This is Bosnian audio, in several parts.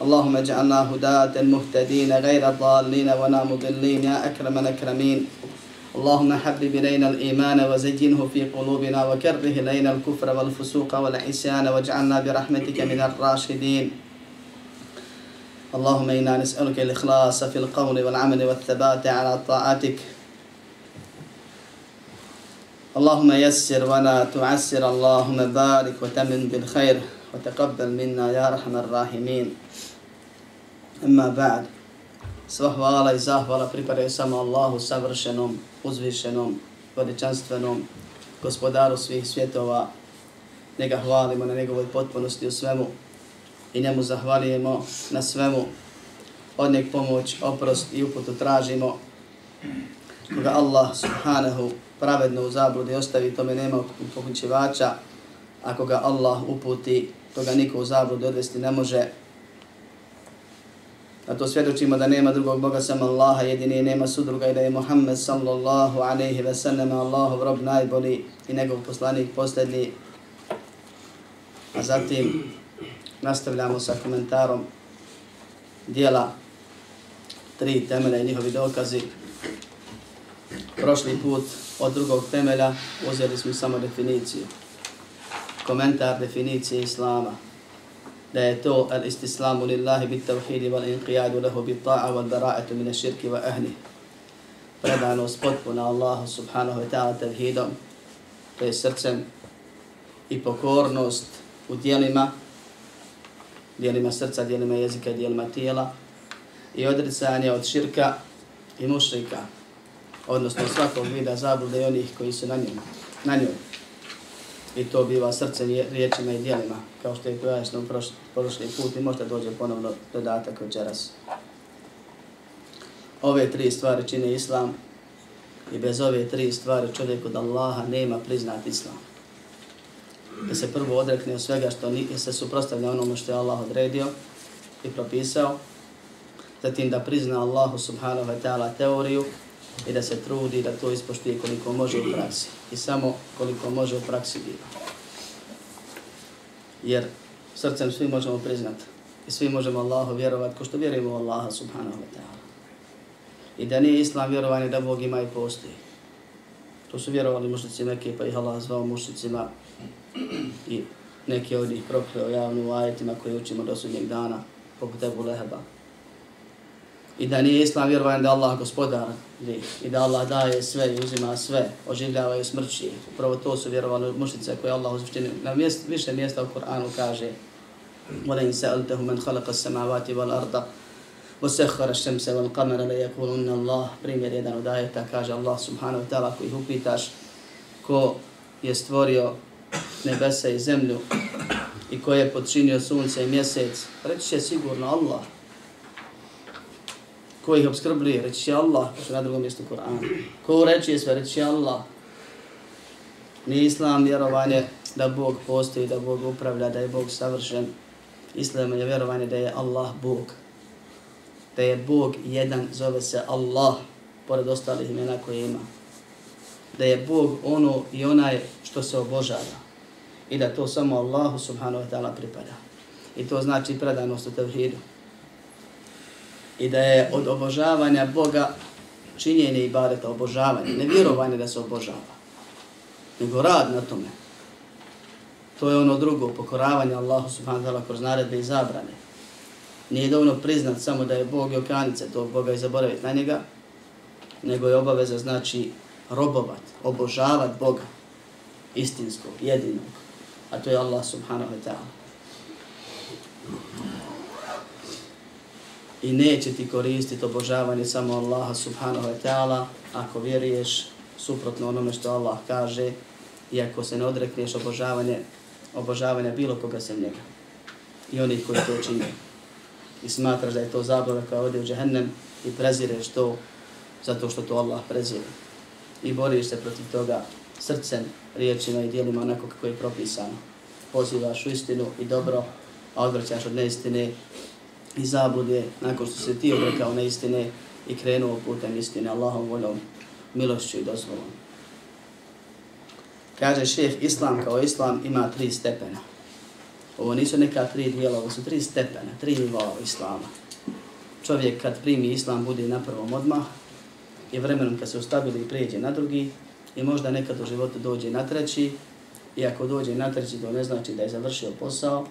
اللهم اجعلنا هداة مهتدين غير ضالين ولا مضلين يا أكرم الأكرمين. اللهم حبب إلينا الإيمان وزينه في قلوبنا وكره إلينا الكفر والفسوق والعصيان واجعلنا برحمتك من الراشدين. اللهم إنا نسألك الإخلاص في القول والعمل والثبات على طاعتك. اللهم يسر ولا تعسر. اللهم بارك وتمن بالخير وتقبل منا يا أرحم الراحمين. Amma ba'd. Sva hvala i zahvala pripadaju samo Allahu savršenom, uzvišenom, veličanstvenom, gospodaru svih svjetova. Njega hvalimo na njegovoj potpunosti u svemu i njemu zahvalijemo na svemu. Od njeg pomoć, oprost i uputu tražimo. Koga Allah subhanahu pravedno u zabludi ostavi, tome nema pokućivača. Ako ga Allah uputi, toga niko u zabludi odvesti ne može. A to svjedočimo da nema drugog Boga sam Allaha, jedini nema sudruga i da je Muhammed sallallahu alaihi ve sallam Allahov rob najbolji i njegov poslanik posljednji. A zatim nastavljamo sa komentarom dijela tri temelja i njihovi dokazi. Prošli put od drugog temelja uzeli smo samo definiciju. Komentar definicije Islama da je to al istislamu lillahi bit tavhidi wal inqiyadu lahu bit ta'a wal bara'atu min ash-shirki wa ahli predanost potpuna Allahu subhanahu wa ta'ala tavhidom, to je srcem i pokornost u dijelima dijelima srca, dijelima jezika, dijelima tijela i odricanje od širka i mušrika odnosno svakog vida zablude i onih koji su na njom na njom i to biva srcem, riječima i dijelima, kao što je pojasno prošli, prošli put i možda dođe ponovno dodatak večeras. Ove tri stvari čine islam i bez ove tri stvari čovjek od Allaha nema priznat islam. Da se prvo odrekne od svega što nije se suprostavlja onome što je Allah odredio i propisao, zatim da prizna Allahu subhanahu wa ta'ala teoriju i da se trudi da to ispoštuje koliko može u praksi. I samo koliko može u praksi biva. Jer srcem svi možemo priznati i svi možemo Allahu vjerovati ko što vjerujemo u Allaha subhanahu wa ta'ala. I da nije islam vjerovanje da Bog ima i postoji. To su vjerovali mušnici neke pa ih Allah zvao mušnicima i neki od njih prokleo javno u ajetima koje učimo do sudnjeg dana poput Ebu Leheba i da nije islam vjerovan da Allah gospodar i da Allah daje sve i uzima sve, oživljava i smrći. Upravo to su vjerovali mušnice koje Allah uzvištini na mjest, više mjesta u Koranu kaže وَلَيْنْ سَأَلْتَهُ مَنْ خَلَقَ السَّمَاوَاتِ وَالْأَرْضَ وَسَخَّرَ الشَّمْسَ وَالْقَمَرَ لَيَكُونُنَّ اللَّهِ Primjer jedan od ajeta kaže Allah subhanahu wa ta'ala ako ih upitaš ko je stvorio nebesa i zemlju i ko je podčinio sunce i mjesec, reći će sigurno Allah ko ih obskrbljuje, reći će Allah, što na drugom mjestu Kur'ana. Ko reći sve, reći će Allah. Ni islam vjerovanje da Bog postoji, da Bog upravlja, da je Bog savršen. Islam je vjerovanje da je Allah Bog. Da je Bog jedan, zove se Allah, pored ostalih imena koje ima. Da je Bog ono i onaj što se obožava. I da to samo Allahu subhanahu wa ta'ala pripada. I to znači predanost u tevhidu i da je od obožavanja Boga činjenje ibadeta, obožavanje, ne vjerovanje da se obožava, nego rad na tome. To je ono drugo, pokoravanje Allahu subhanahu wa ta'ala kroz naredbe i zabrane. Nije dovoljno priznat samo da je Bog i okanice tog Boga i zaboraviti na njega, nego je obaveza znači robovat, obožavat Boga. istinskog, jedinog, a to je Allah subhanahu wa ta'ala. I neće ti koristiti obožavanje samo Allaha subhanahu wa ta'ala ako vjeruješ suprotno onome što Allah kaže i ako se ne odrekneš obožavanje, obožavanja bilo koga sem njega i onih koji to čine. I smatraš da je to zablava koja ode u džehennem i prezireš to zato što to Allah prezire. I boriš se protiv toga srcem, riječima i dijelima onako kako je propisano. Pozivaš u istinu i dobro, a odvrćaš od neistine i zablude nakon što se ti obrekao neistine i krenuo putem istine Allahom voljom, milošću i dozvolom. Kaže šef, Islam kao Islam ima tri stepena. Ovo nisu neka tri dijela, ovo su tri stepena, tri nivoa Islama. Čovjek kad primi Islam bude na prvom odmah i vremenom kad se ustabili i prijeđe na drugi i možda nekad u životu dođe na treći i ako dođe na treći to ne znači da je završio posao,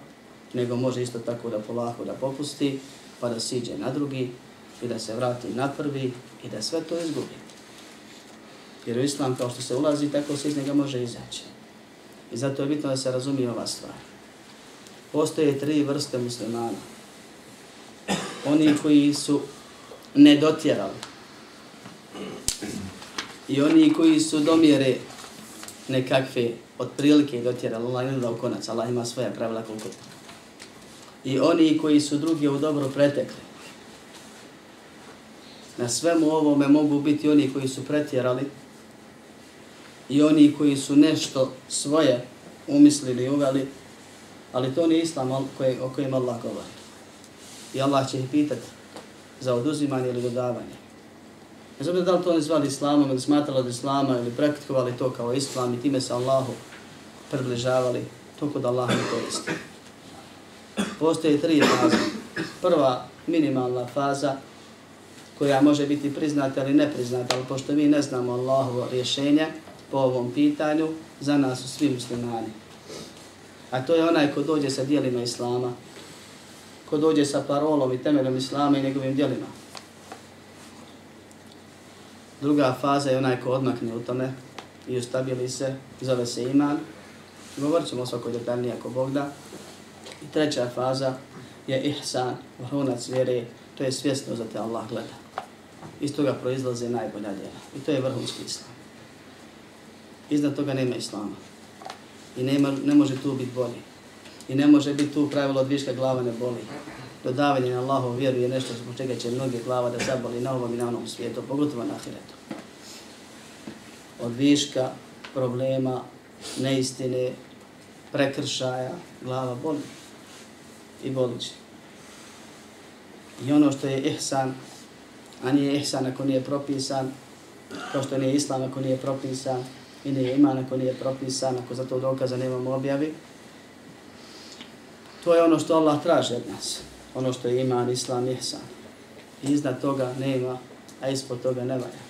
nego može isto tako da polako da popusti pa da siđe na drugi i da se vrati na prvi i da sve to izgubi. Jer u Islam kao što se ulazi, tako se iz njega može izaći. I zato je bitno da se razumije ova stvar. Postoje tri vrste muslimana. Oni koji su nedotjerali. I oni koji su domjere nekakve otprilike dotjerali. Allah ne da u konac, Allah ima svoja pravila koliko. I oni koji su drugi u dobro pretekli. Na svemu ovome mogu biti oni koji su pretjerali i oni koji su nešto svoje umislili i uveli, ali to nije islam koje, o kojem Allah govori. I Allah će ih pitati za oduzimanje ili dodavanje. Ne znam da li to ne zvali islamom ili smatrali od islama ili praktikovali to kao islam i time se Allahu približavali, to kod Allaha ne koristi. Postoje tri faze. Prva minimalna faza koja može biti priznata ili nepriznata, ali pošto mi ne znamo Allahovo rješenje, po ovom pitanju, za nas su svi muslimani. A to je onaj ko dođe sa dijelima Islama, ko dođe sa parolom i temeljom Islama i njegovim dijelima. Druga faza je onaj ko odmakne u tome i ustabili se, zove se iman. Govorit ćemo svako detaljnije ako Bog da. I treća faza je ihsan, vrhunac vjere, to je svjesno za te Allah gleda. Iz toga proizlaze najbolja djela. I to je vrhunski islam iznad toga nema islama. I nema, ne može tu biti bolji. I ne može biti tu pravilo od viška glava ne boli. Dodavanje na Allahov vjeru je nešto zbog čega će mnoge glava da zaboli na ovom i na onom svijetu, pogotovo na ahiretu. Od viška problema, neistine, prekršaja, glava boli. I boliće. I ono što je ihsan, a nije ihsan ako nije propisan, kao što nije islam ako nije propisan, i nije iman ako nije propisan, ako za to dokaza nemamo objavi. To je ono što Allah traži od nas. Ono što je iman, islam, ihsan. I iznad toga nema, a ispod toga ne valja.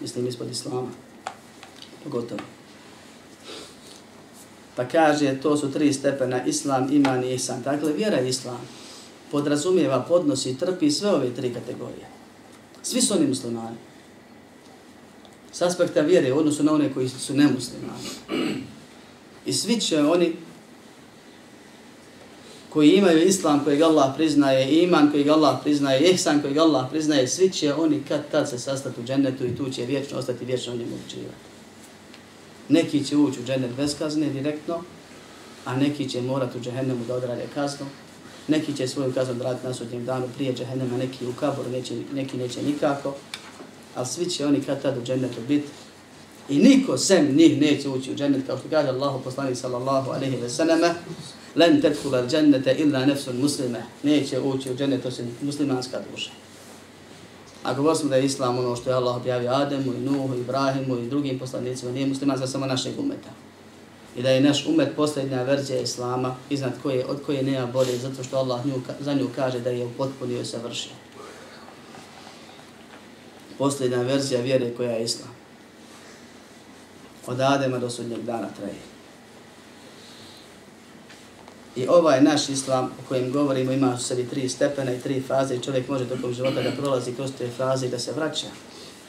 Mislim, ispod islama. Pogotovo. Pa kaže, to su tri stepena, islam, iman i ihsan. Dakle, vjera islam podrazumijeva, podnosi i trpi sve ove tri kategorije. Svi su oni muslimani s aspekta vjere u odnosu na one koji su nemuslimani. I svi će oni koji imaju islam kojeg Allah priznaje, iman kojeg Allah priznaje, ihsan kojeg Allah priznaje, svi će oni kad tad se sastati u džennetu i tu će vječno ostati vječno u njemu učivati. Neki će ući u džennet bez kazne direktno, a neki će morati u džehennemu da odrade kaznu, neki će svoju kaznu odraditi na sudnjem danu prije džehennema, neki u kaboru, neki, neki neće nikako, ali svi će oni kad tad u džennetu biti. I niko sem njih neće ući u džennet, kao što kaže Allahu poslanik sallallahu alaihi ve sallame, len tedhula džennete illa nefsun muslime, neće ući u džennet osim muslimanska duša. A govorili smo da je Islam ono što je Allah objavio Ademu i Nuhu, Ibrahimu i drugim poslanicima, nije muslimanska samo našeg umeta. I da je naš umet posljednja verzija Islama, iznad koje, od koje nema bolje, zato što Allah nju, za nju kaže da je upotpunio i savršio posljedna verzija vjere koja je islam. Od Adema do sudnjeg dana traje. I ovaj naš islam o kojem govorimo ima u sebi tri stepena i tri faze i čovjek može tokom života da prolazi kroz te faze i da se vraća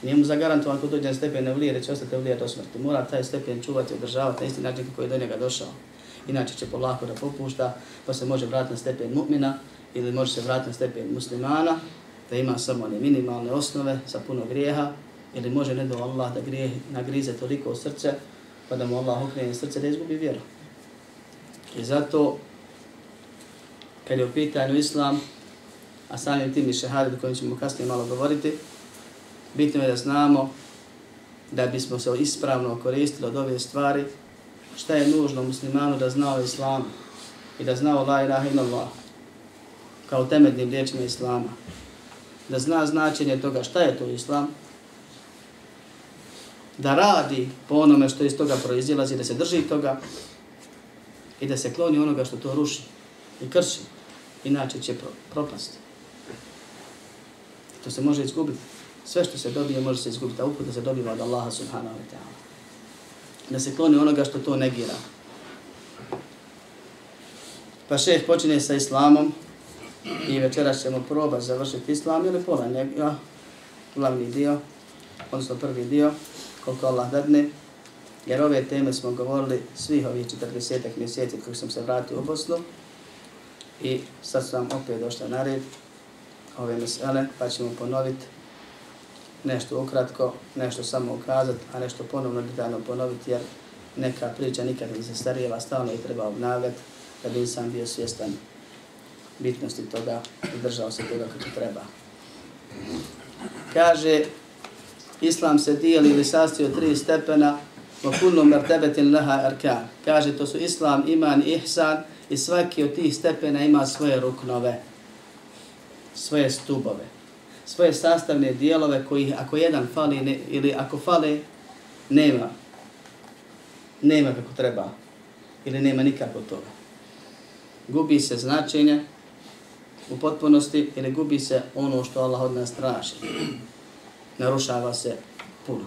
Nije mu zagarantovan ko dođe na stepen nevlije, da će ostati nevlije do smrti. Mora taj stepen čuvati, održavati na isti način kako je do njega došao. Inače će polako da popušta, pa se može vratiti na stepen mu'mina ili može se vratiti na stepen muslimana, da ima samo one minimalne osnove sa puno grijeha, ili može ne do Allah da grije, nagrize toliko srce, pa da mu Allah okrene srce da izgubi vjeru. I zato, kad je u pitanju Islam, a samim tim i šehadet o kojim ćemo kasnije malo govoriti, bitno je da znamo da bismo se ispravno koristili od ove stvari, šta je nužno muslimanu da zna o islamu i da zna o la ilaha illallah kao temeljnim riječima islama. Da zna značenje toga šta je to islam, da radi po onome što iz toga proizilazi, da se drži toga i da se kloni onoga što to ruši i krši, inače će propasti. To se može izgubiti. Sve što se dobije može se izgubiti, a uputa se dobiva od Allaha subhanahu wa ta'ala. Da se kloni onoga što to negira. Pa šeh počinje sa islamom i večeras ćemo proba završiti islam ili pola njega, glavni dio, odnosno prvi dio, koliko Allah dadne. Jer ove teme smo govorili svih ovih 40 mjeseci kako sam se vratio u Bosnu. I sad sam opet došla na red ove mesele, pa ćemo ponoviti nešto ukratko, nešto samo ukazati, a nešto ponovno detaljno ponoviti, jer neka priča nikad ne se starijeva, stalno i treba obnavljati, da bi sam bio svjestan bitnosti toga i držao se toga kako treba. Kaže, Islam se dijeli ili sastoji od tri stepena, wa kullu martabatin laha arkan. Kaže, to su Islam, iman ihsan, i svaki od tih stepena ima svoje ruknove, svoje stubove svoje sastavne dijelove koji ako jedan fali ne, ili ako fale nema nema kako treba ili nema nikako toga. Gubi se značenje u potpunosti ili gubi se ono što Allah od nas traži. Narušava se puno.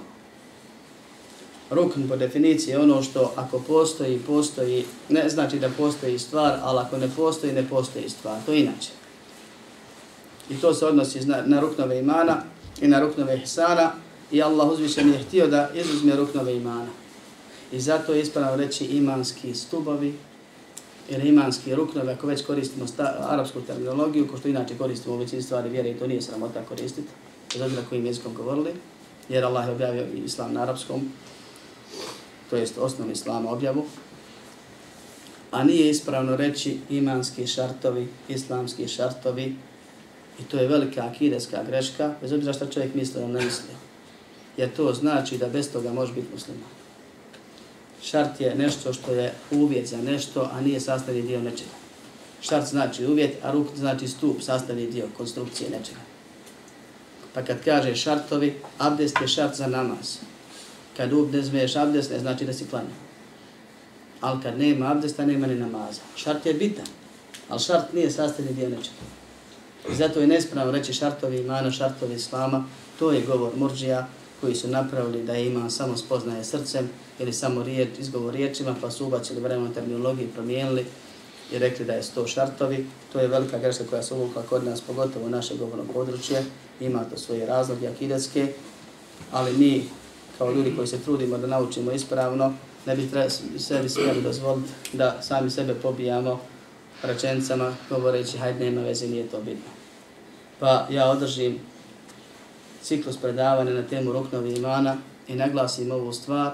Rukn po definiciji je ono što ako postoji, postoji, ne znači da postoji stvar, ali ako ne postoji, ne postoji stvar. To inače. I to se odnosi na, na ruknove imana i na ruknove ihsana. I Allah uzvišen je htio da izuzme ruknove imana. I zato je ispravno reći imanski stubovi ili imanski ruknove, ako već koristimo sta, arapsku terminologiju, ko što inače koristimo u većini stvari vjere i to nije sramota koristiti, bez obzira kojim jezikom govorili, jer Allah je objavio islam na arapskom, to jest osnovni islama objavu, a nije ispravno reći imanski šartovi, islamski šartovi, I to je velika akideska greška, bez obzira što čovjek misli ili ne misli. Jer to znači da bez toga može biti musliman. Šart je nešto što je uvjet za nešto, a nije sastavni dio nečega. Šart znači uvjet, a ruk znači stup, sastavni dio konstrukcije nečega. Pa kad kaže šartovi, abdest je šart za namaz. Kad uzmeš abdest, ne znači da si klanio. Ali kad nema abdesta, nema ni namaza. Šart je bitan, ali šart nije sastavni dio nečega. I zato je nespravno reći šartovi imana, šartovi islama, to je govor murđija koji su napravili da ima samo spoznaje srcem ili samo riječ, izgovor riječima, pa su ubacili vremena terminologiji promijenili i rekli da je sto šartovi. To je velika greška koja se uvukla kod nas, pogotovo u naše govorno područje. Ima to svoje razloge akidetske, ali mi kao ljudi koji se trudimo da naučimo ispravno, ne bi sebi smjeli dozvoliti da sami sebe pobijamo rečenicama govoreći hajde nema veze, nije to bitno. Pa ja održim ciklus predavanja na temu ruknovi imana i naglasim ovu stvar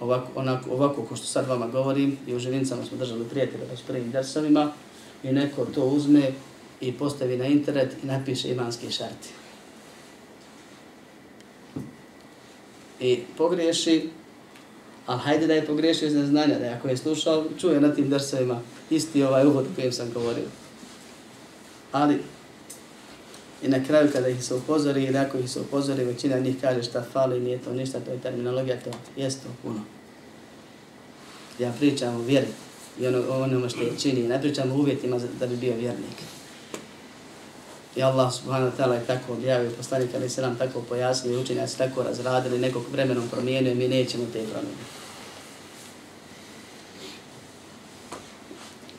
ovako, onako, ovako ko što sad vama govorim i u živincama smo držali prijatelja već prvim dersovima i neko to uzme i postavi na internet i napiše imanski šarti. I pogriješi, ali hajde da je pogriješio iz neznanja, da je ako je slušao, čuje na tim drsovima isti ovaj uvod o kojem sam govorio. Ali, i na kraju kada ih se upozori, ili ako ih se upozori, većina njih kaže šta fali, nije to ništa, to je terminologija, to jest to puno. Ja pričam o vjeri i ono, onome što je čini, ne pričam o uvjetima da bi bio vjernik. I Allah subhanahu wa ta'ala je tako objavio, poslanik ali se nam tako pojasnio, učenjaci tako razradili, nekog vremenom promijenio, i mi nećemo te promijene.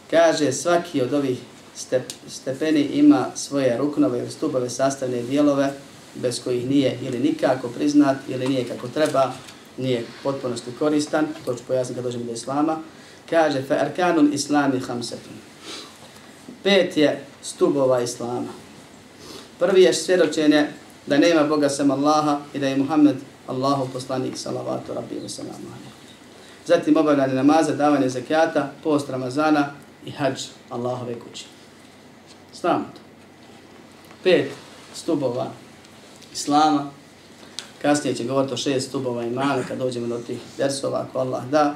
Kaže, svaki od ovih step, stepeni ima svoje ruknove ili stubove, sastavne dijelove bez kojih nije ili nikako priznat ili nije kako treba, nije potpunosti koristan, to ću pojasniti kad dođemo do islama, kaže fa arkanun islami hamsetun. Pet je stubova islama. Prvi je svjedočenje da nema Boga sem Allaha i da je Muhammed Allahov poslanik salavatu rabbi wa salamu Zatim obavljanje namaza, davanje zakijata, post Ramazana i hađ Allahove kući. Znamo to. Pet stubova Islama. Kasnije će govoriti o šest stubova imana kad dođemo do tih versova ako Allah da.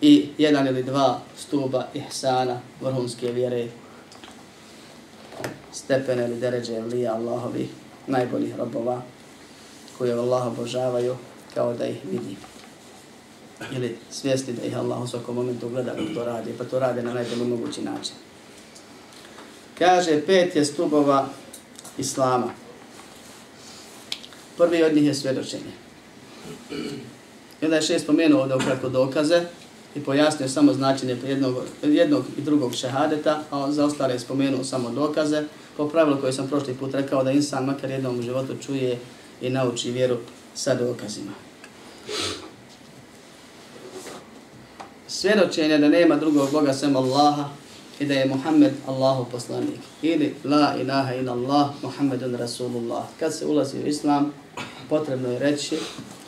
I jedan ili dva stuba ihsana, vrhunske vjere, stepene ili deređe evlija Allahovi najboljih robova koje Allah obožavaju kao da ih vidi ili svijesti da ih Allah u svakom momentu gleda kako to radi, pa to radi na najbolji mogući način. Kaže, pet je stubova Islama. Prvi od njih je svjedočenje. I onda je šest spomenuo ovdje ukratko dokaze i pojasnio samo značenje jednog, jednog i drugog šehadeta, a za ostale je spomenuo samo dokaze, po pravilu koje sam prošli put rekao da insan makar jednom u životu čuje i nauči vjeru sa dokazima. Svjedočenje da nema drugog Boga sem Allaha i da je Muhammed Allahu poslanik. Ili la ilaha ila Allah, Muhammedun Rasulullah. Kad se ulazi u Islam, potrebno je reći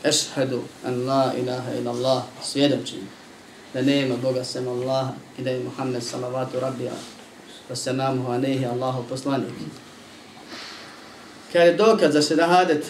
Ešhedu an la ilaha ila Allah, svjedočim da nema Boga sem Allaha i da je Muhammed salavatu rabija wa salamuhu anehi Allahu poslanik. Kada je dokaz za šedahadet,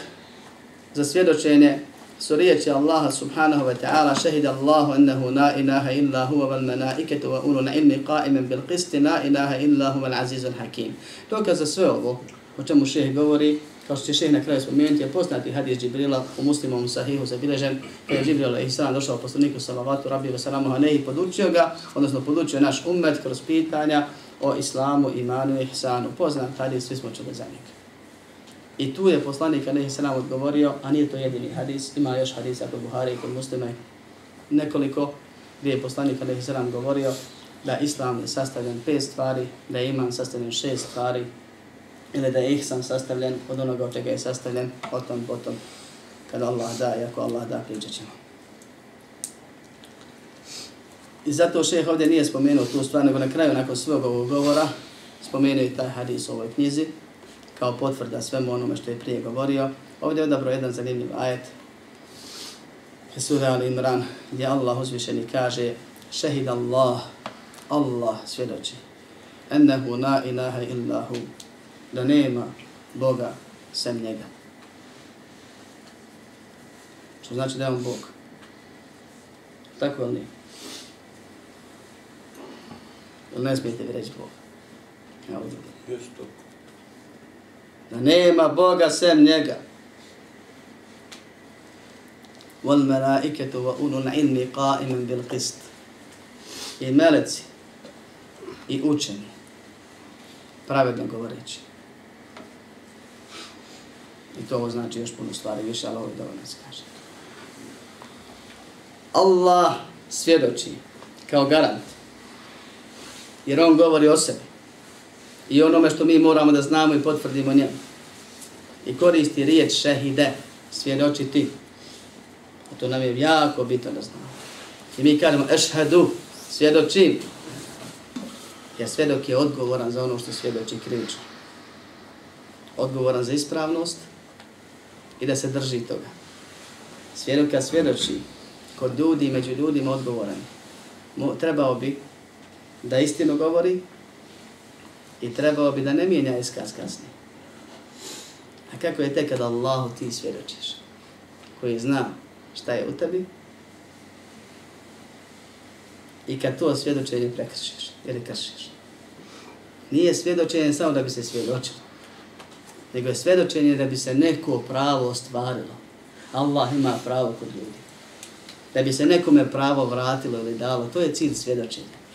za svjedočenje su riječi Allaha subhanahu wa ta'ala šehid Allahu ennehu la ilaha illa huwa wal malaiketu wa ulu na ilmi qaimen bil qisti la ilaha illa huwa azizul hakim. Dokaz za sve ovo, o čemu šeh govori, kao što će šeh na kraju spomenuti, je poznati hadis Džibrila u muslimom sahihu zabilježen, kada je Džibril a.s. došao poslaniku salavatu rabbi wa salamu anehi, podučio ga, odnosno podučio naš umet kroz pitanja o islamu, imanu i ihsanu. Poznat hadis, svi smo čuli za njega. I tu je poslanik Alehi Sallam odgovorio, a nije to jedini hadis, ima još hadisa kod Buhari i kod muslime, nekoliko gdje je poslanik Alehi Sallam govorio da islam je sastavljen pet stvari, da je iman sastavljen šest stvari, ili da je ihsan sastavljen od onoga od čega je sastavljen, o tom potom, kada Allah da, i ako Allah da, pričat ćemo. I zato šeheh ovdje nije spomenuo tu stvar, nego na kraju, nakon svog ovog govora, spomenuo i taj hadis u ovoj knjizi, kao potvrda svemu onome što je prije govorio. Ovdje je odabro jedan zanimljiv ajet. Sura Al Imran, gdje Allah uzvišeni kaže Šehid Allah, Allah svjedoči, ennehu na ilaha illahu, da nema Boga sem njega. Što znači da je on Bog? Tako li nije? Ili ne smijete vi reći Bog? Ja ovdje. Da nema Boga sem njega. Wal malaikatu wa ulul ilmi qa'iman bil qist. I meleci i učeni pravedno govoreći. I to ovo znači još puno stvari više, ali ovo je dovoljno se kaže. Allah svjedoči kao garant. Jer on govori o sebi i onome što mi moramo da znamo i potvrdimo njemu. I koristi riječ šehide, svjedočiti. A to nam je jako bitno da znamo. I mi kažemo ešhedu, svjedočim. Jer svjedok je odgovoran za ono što svjedoči krivično. Odgovoran za ispravnost i da se drži toga. Svjedoka svjedoči kod ljudi i među ljudima odgovoran. Trebao bi da istinu govori i trebao bi da ne mijenja iskaz kasnije. A kako je tek kada Allahu ti svjedočiš, koji zna šta je u tebi, i kad to svjedočenje prekršiš ili kršiš. Nije svjedočenje samo da bi se svjedočilo, nego je svjedočenje da bi se neko pravo ostvarilo. Allah ima pravo kod ljudi. Da bi se nekome pravo vratilo ili dalo, to je cilj svjedočenja.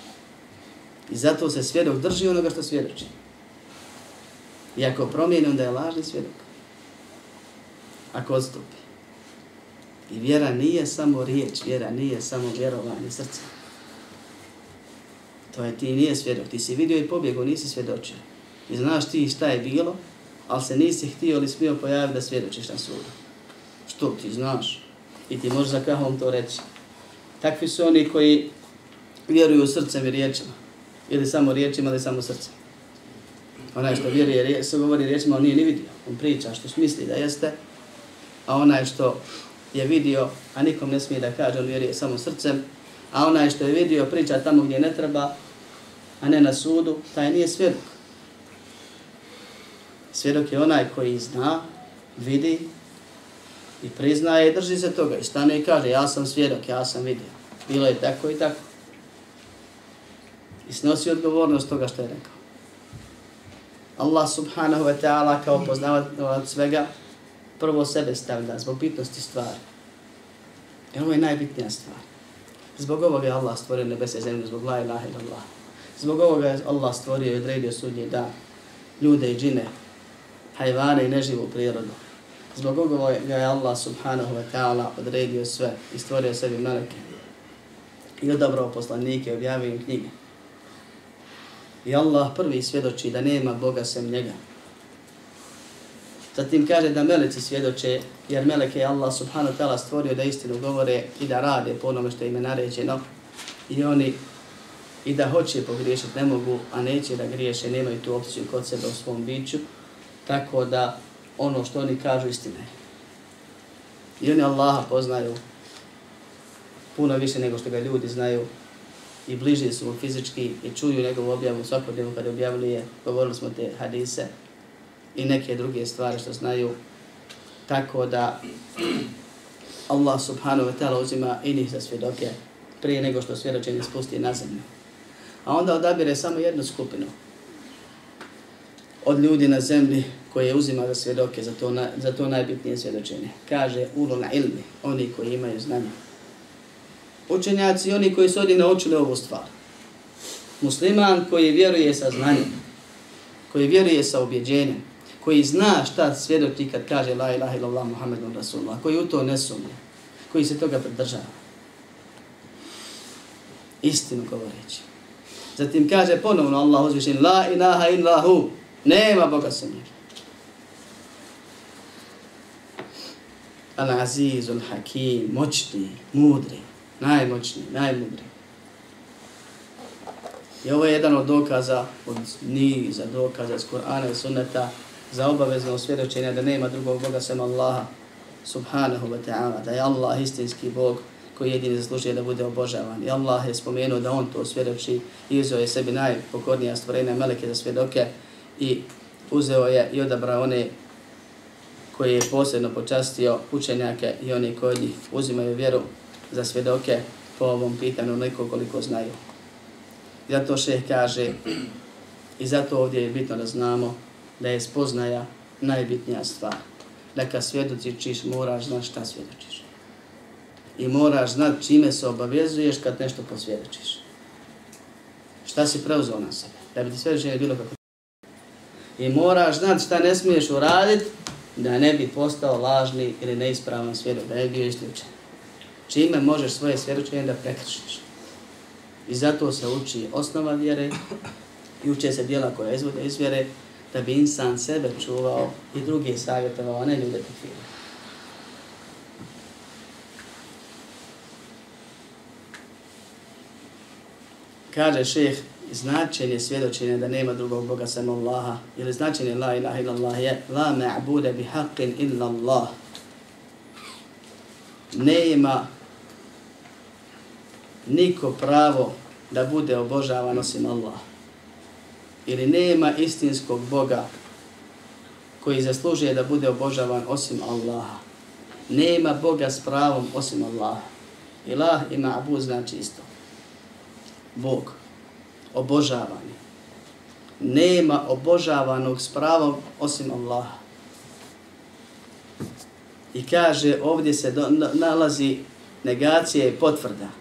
I zato se svjedok drži onoga što svjedoči. I ako promijeni, onda je lažni svjedok. Ako odstupi. I vjera nije samo riječ, vjera nije samo vjerovanje srca. To je ti nije svjedok. Ti si vidio i pobjegao, nisi svjedočio. I znaš ti šta je bilo, ali se nisi htio ili smio pojaviti da svjedočiš na sudu. Što ti znaš? I ti možeš za kahom to reći. Takvi su oni koji vjeruju srcem i riječima. Ili samo riječima ili samo srcem. Onaj što vjeruje, se govori riječima, on nije ni vidio. On priča što misli da jeste, a onaj što je vidio, a nikom ne smije da kaže, on vjeruje samo srcem, a onaj što je vidio priča tamo gdje ne treba, a ne na sudu, taj nije svjedok. Svjedok je onaj koji zna, vidi i priznaje i drži se toga i stane i kaže ja sam svjedok, ja sam vidio. Bilo je tako i tako. I snosi odgovornost toga što je rekao. Allah subhanahu wa ta'ala kao poznavatelj svega prvo sebe stavlja zbog bitnosti stvari. Jer ovo je najbitnija stvar. Zbog ovoga je Allah stvorio nebese i zemlju, zbog la ilaha ila Allah. Zbog ovoga je Allah stvorio i odredio sudnji da ljude i džine, hajvane i neživu prirodu. Zbog ovoga je Allah subhanahu wa ta'ala odredio sve i stvorio sebi meleke. I odabrao poslanike, objavio im knjige. I Allah prvi svjedoči da nema Boga sem njega. Zatim kaže da meleci svjedoče, jer meleke je Allah subhanahu ta'ala stvorio da istinu govore i da rade po onome što im je naređeno. I oni i da hoće pogriješiti ne mogu, a neće da griješe, nemaju tu opciju kod sebe u svom biću. Tako da ono što oni kažu istina je. I oni Allaha poznaju puno više nego što ga ljudi znaju i bliži su mu fizički i čuju njegovu objavu svakodnevno kada objavili je, govorili smo te hadise i neke druge stvari što znaju. Tako da Allah subhanahu wa ta'ala uzima i njih za svjedoke prije nego što svjedočenje spusti na zemlju. A onda odabire samo jednu skupinu od ljudi na zemlji koje uzima za svjedoke za to, na, za to najbitnije svjedočenje. Kaže ulo na ilmi, oni koji imaju znanje. Učenjaci, oni koji su ovdje naučili ovu stvar. Musliman koji vjeruje sa znanjem, koji vjeruje sa objeđenjem, koji zna šta svjedoči kad kaže la ilaha illallah muhammedun rasulullah, koji u to ne sumnje, koji se toga pridržava. Istinu govoreći. Zatim kaže ponovno Allah uzvišen la ilaha illahu, nema Boga sa njim. Al-Aziz, Al-Hakim, moćni, mudri, najmoćniji, najmudri. I ovo je jedan od dokaza, od niza dokaza iz Kur'ana i Sunneta, za obavezno osvjedočenje da nema drugog Boga sem Allaha, subhanahu wa ta'ala, da je Allah istinski Bog koji jedini zaslužuje da bude obožavan. I Allah je spomenuo da on to svjedoči i uzeo je sebi najpokornija stvorenja meleke za svjedoke i uzeo je i odabrao one koji je posebno počastio učenjake i oni koji njih uzimaju vjeru za svjedoke po ovom pitanju neko koliko znaju. Zato šeh kaže i zato ovdje je bitno da znamo da je spoznaja najbitnija stvar. Da kad svjedočiš moraš znati šta svjedočiš. I moraš znati čime se obavezuješ kad nešto posvjedočiš. Šta si preuzeo na sebe. Da bi ti svjedočenje bilo kako I moraš znati šta ne smiješ uraditi da ne bi postao lažni ili neispravan svjedok, da je bio isključen. Čime možeš svoje svjedočenje da prekršiš. I zato se uči osnova vjere i uče se dijela koja izvode iz vjere da bi insan sebe čuvao i drugi savjetovao, a ne ljude tekfira. Kaže šeheh, značenje svjedočenja da nema drugog Boga sem Allaha, ili značenje la ilaha illallah je la ma'bude bi haqqin illa Allah. Nema niko pravo da bude obožavan osim Allah. Ili nema istinskog Boga koji zaslužuje da bude obožavan osim Allaha. Nema Boga s pravom osim Allaha. Ilah ima abu znači isto. Bog obožavani. Nema obožavanog s pravom osim Allaha. I kaže, ovdje se do, nalazi negacija i potvrda.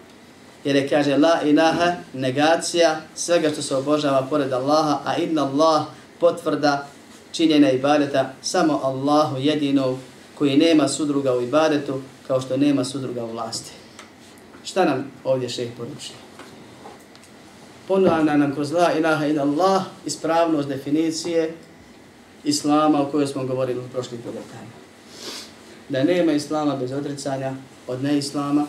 Jer je kaže, la ilaha, negacija svega što se obožava pored Allaha, a inna Allah potvrda činjena ibadeta samo Allahu jedinog koji nema sudruga u ibadetu kao što nema sudruga u vlasti. Šta nam ovdje šeh poručuje? ponavlja nam kroz la ilaha ila Allah ispravnost definicije Islama o kojoj smo govorili u prošlih podatanja. Da nema Islama bez odricanja od neislama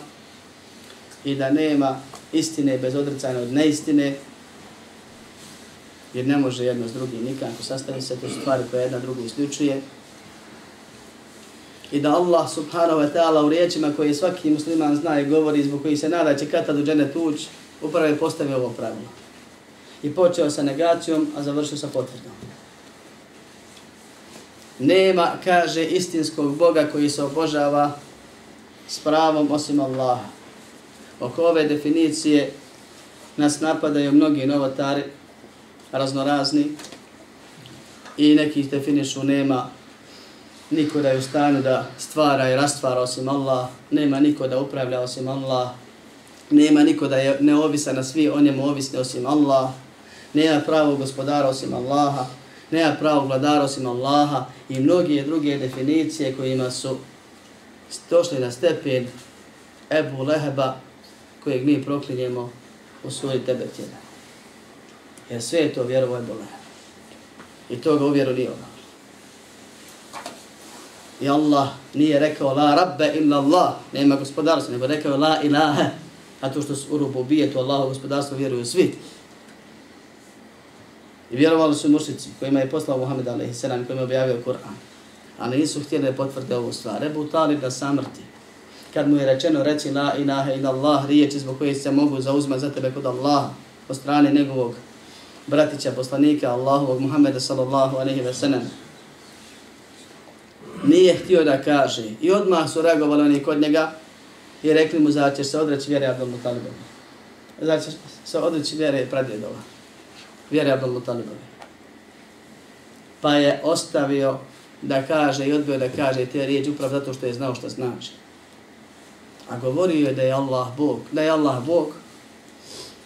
i da nema istine bez odricanja od neistine, jer ne može jedno s drugim nikako sastavi se, to su stvari koje jedna drugu isključuje. I da Allah subhanahu wa ta'ala u riječima koje svaki musliman zna i govori zbog koji se nada će kada do džene tuć, upravo je postavio ovo pravilo. I počeo sa negacijom, a završio sa potvrdom. Nema, kaže, istinskog Boga koji se obožava s pravom osim Allaha. Oko ove definicije nas napadaju mnogi novotari, raznorazni, i neki ih definišu nema niko da je u stanju da stvara i rastvara osim Allah, nema niko da upravlja osim Allah, nema niko da je neovisan na svi o njemu ovisni osim Allah, nema pravo gospodara osim Allaha, nema pravo vladara osim Allaha i mnogi druge definicije kojima su došli na stepen Ebu Leheba kojeg mi proklinjemo u suri tebet jedan. Jer sve je to vjerovo je Leheba. I to ga uvjeru nije ono. I Allah nije rekao la rabbe illa Allah, nema gospodarstva, nego rekao la ilaha, a to što su u rubu bije, to Allahu gospodarstvo vjeruju svi. I vjerovali su mušici kojima je poslao Muhammed a.s. kojima je objavio Kur'an. A nisu htjeli da potvrde ovu stvar. Ebu Talib da samrti. Kad mu je rečeno reći la ilaha ila Allah, riječi zbog koje se mogu zauzmati za tebe kod Allaha, od strane njegovog bratića, poslanika Allahovog Muhammeda sallallahu alaihi ve sellem. Nije htio da kaže. I odmah su reagovali oni kod njega i rekli mu za ćeš se odreći vjere Abdul Mutalibom. Za ćeš se odreći vjere pradjedova vjere Abdul Mutalibovi. Pa je ostavio da kaže i odbio da kaže te riječi upravo zato što je znao što znači. A govorio je da je Allah Bog, da je Allah Bog,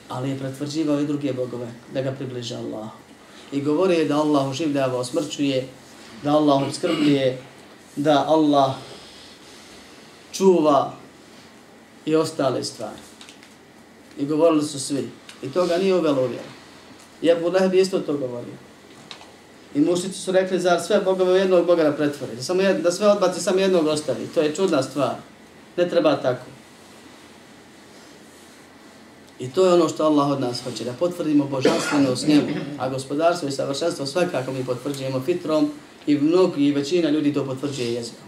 ali je pretvrđivao i druge bogove da ga približe Allah. I govorio je da Allah oživljava, osmrćuje, da Allah obskrbljuje, da Allah čuva i ostale stvari. I govorili su svi. I toga nije uvelo uvjera. I Abu Lahab isto to govorio. I mušnici su rekli, zar sve bogove u jednog boga da pretvori? Da, samo jed, da sve odbaci, samo jednog ostavi. To je čudna stvar. Ne treba tako. I to je ono što Allah od nas hoće, da potvrdimo božanstveno s njemu, a gospodarstvo i savršenstvo svakako mi potvrđujemo fitrom i mnogi i većina ljudi to potvrđuje jezikom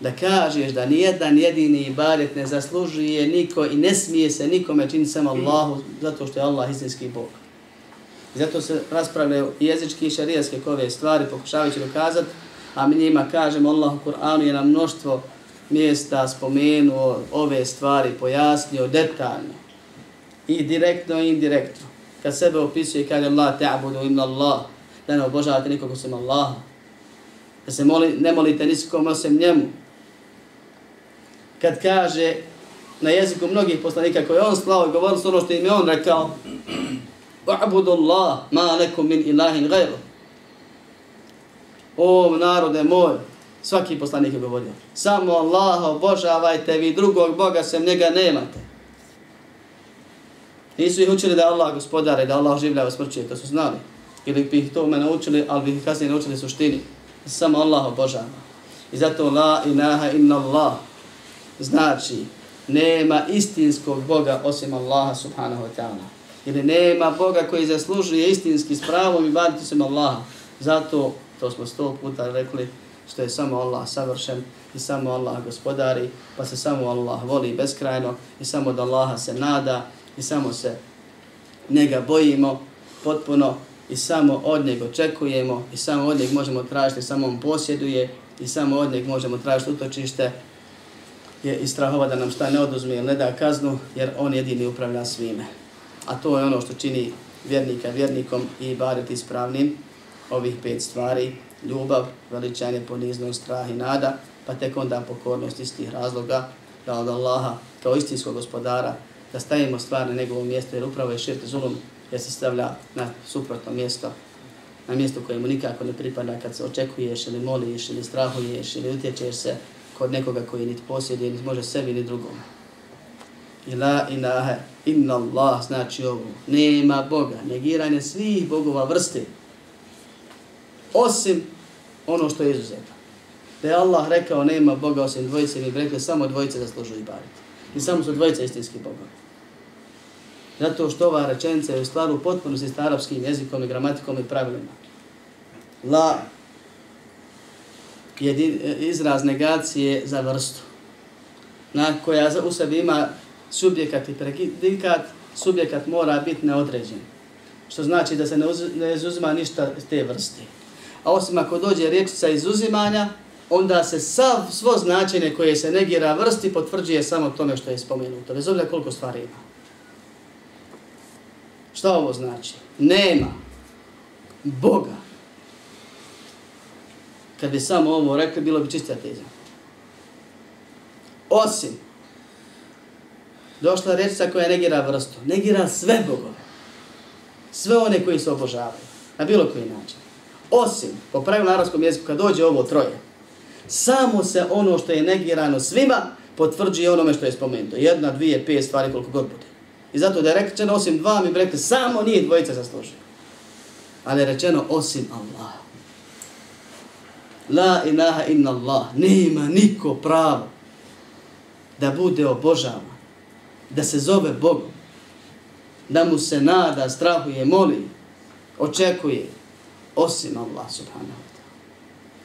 da kažeš da nijedan jedini ibadet ne zaslužuje niko i ne smije se nikome činiti samo Allahu zato što je Allah istinski Bog. I zato se raspravljaju jezički i šarijaske kove stvari pokušavajući dokazati, a mi njima kažemo Allah u Kur'anu je na mnoštvo mjesta spomenuo ove stvari, pojasnio detaljno i direktno i indirektno. Kad sebe opisuje i kaže Allah ta'budu inna Allah, da ne obožavate nikog osim Allaha, da se moli, ne molite nikom osim njemu, kad kaže na jeziku mnogih poslanika koje on slao i govorili su ono što im je on rekao U'budu Allah ma lekum min ilahin gajru. O narode moj, svaki poslanik je govorio, samo Allaha obožavajte, vi drugog Boga sem njega nemate. Nisu ih učili da Allah gospodare, da Allah življa vas smrćuje, to su znali. Ili bi ih to me naučili, ali bi ih kasnije naučili suštini. Samo Allah obožava. I zato la ilaha inna Allah, znači nema istinskog Boga osim Allaha subhanahu wa ta'ala. Ili nema Boga koji zaslužuje istinski s pravom i baditi se Allaha. Zato, to smo sto puta rekli, što je samo Allah savršen i samo Allah gospodari, pa se samo Allah voli beskrajno i samo da Allaha se nada i samo se njega bojimo potpuno i samo od njega očekujemo i samo od njega možemo tražiti, samo on posjeduje i samo od njega možemo tražiti utočište je i strahova da nam šta ne oduzme ili ne da kaznu, jer on jedini upravlja svime. A to je ono što čini vjernika vjernikom i bariti ispravnim ovih pet stvari, ljubav, veličanje, poniznost, strah i nada, pa tek onda pokornost istih razloga, da od Allaha kao istinskog gospodara, da stavimo stvar na njegovo mjesto, jer upravo je širt zulum, jer se stavlja na suprotno mjesto, na mjesto koje mu nikako ne pripada kad se očekuješ ili moliš ili strahuješ ili utječeš se kod nekoga koji niti posjeduje, niti može sebi ni drugom. I la ilaha inna Allah znači ovo. Nema Boga. Negiranje svih bogova vrste osim ono što je izuzeto. Da je Allah rekao nema Boga osim dvojice, mi bi rekli samo dvojice zaslužuju ibadeti. I samo su dvojice istinski Boga. Zato što ova rečenica je u stvaru potpunosti s arapskim jezikom i gramatikom i pravilima. La jedin, izraz negacije za vrstu. Na koja u sebi ima subjekat i predikat, subjekat mora biti neodređen. Što znači da se ne, uz, ne izuzima ništa te vrste. A osim ako dođe riječica izuzimanja, onda se sav, svo značenje koje se negira vrsti potvrđuje samo tome što je spomenuto. Bez obzira koliko stvari ima. Šta ovo znači? Nema Boga. Kad bi samo ovo rekli, bilo bi čista teza. Osim došla rečica koja negira vrstu. Negira sve bogove. Sve one koji se obožavaju. Na bilo koji način. Osim, po pravilu arabskom jeziku, kad dođe ovo troje, samo se ono što je negirano svima potvrđuje onome što je spomenuto. Jedna, dvije, pet stvari, koliko god bude. I zato da je rečeno osim dva, mi bi rekli samo nije dvojica zaslužio. Ali je rečeno osim Allah. La ilaha inna Allah. Nema niko pravo da bude obožavan. Da se zove Bogom. Da mu se nada, strahuje, moli, očekuje. Osim Allah subhanahu wa ta'ala.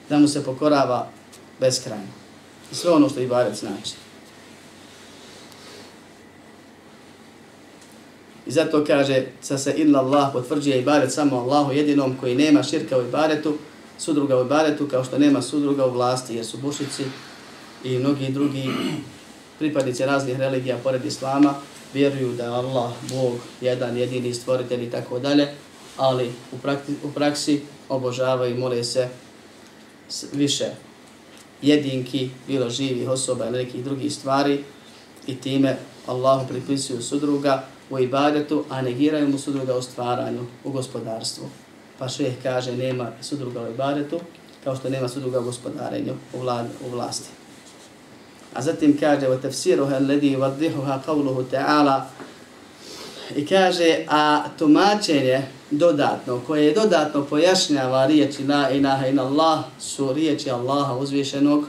Da mu se pokorava beskrajno. I sve ono što ibadet znači. I zato kaže, sa se illa Allah potvrđuje ibadet samo Allahu jedinom koji nema širka u ibadetu, sudruga u ibadetu kao što nema sudruga u vlasti, jer su bušici i mnogi drugi pripadnici raznih religija pored Islama vjeruju da je Allah, Bog, jedan, jedini stvoritelj i tako dalje, ali u, prakti, u praksi obožavaju i mole se više jedinki, bilo živih osoba ili nekih drugih stvari i time Allahu pripisuju sudruga, u ibadetu, a negiraju mu sudruga u stvaranju, u gospodarstvu. Pa šeh kaže nema sudruga u ibadetu, kao što nema sudruga u gospodarenju, u, vlad, u vlasti. A zatim kaže u tefsiruha alladhi vadihuha qawluhu ta'ala i kaže a tumačenje dodatno, koje je dodatno pojašnjava riječi la ilaha in Allah, su riječi Allaha uzvišenog,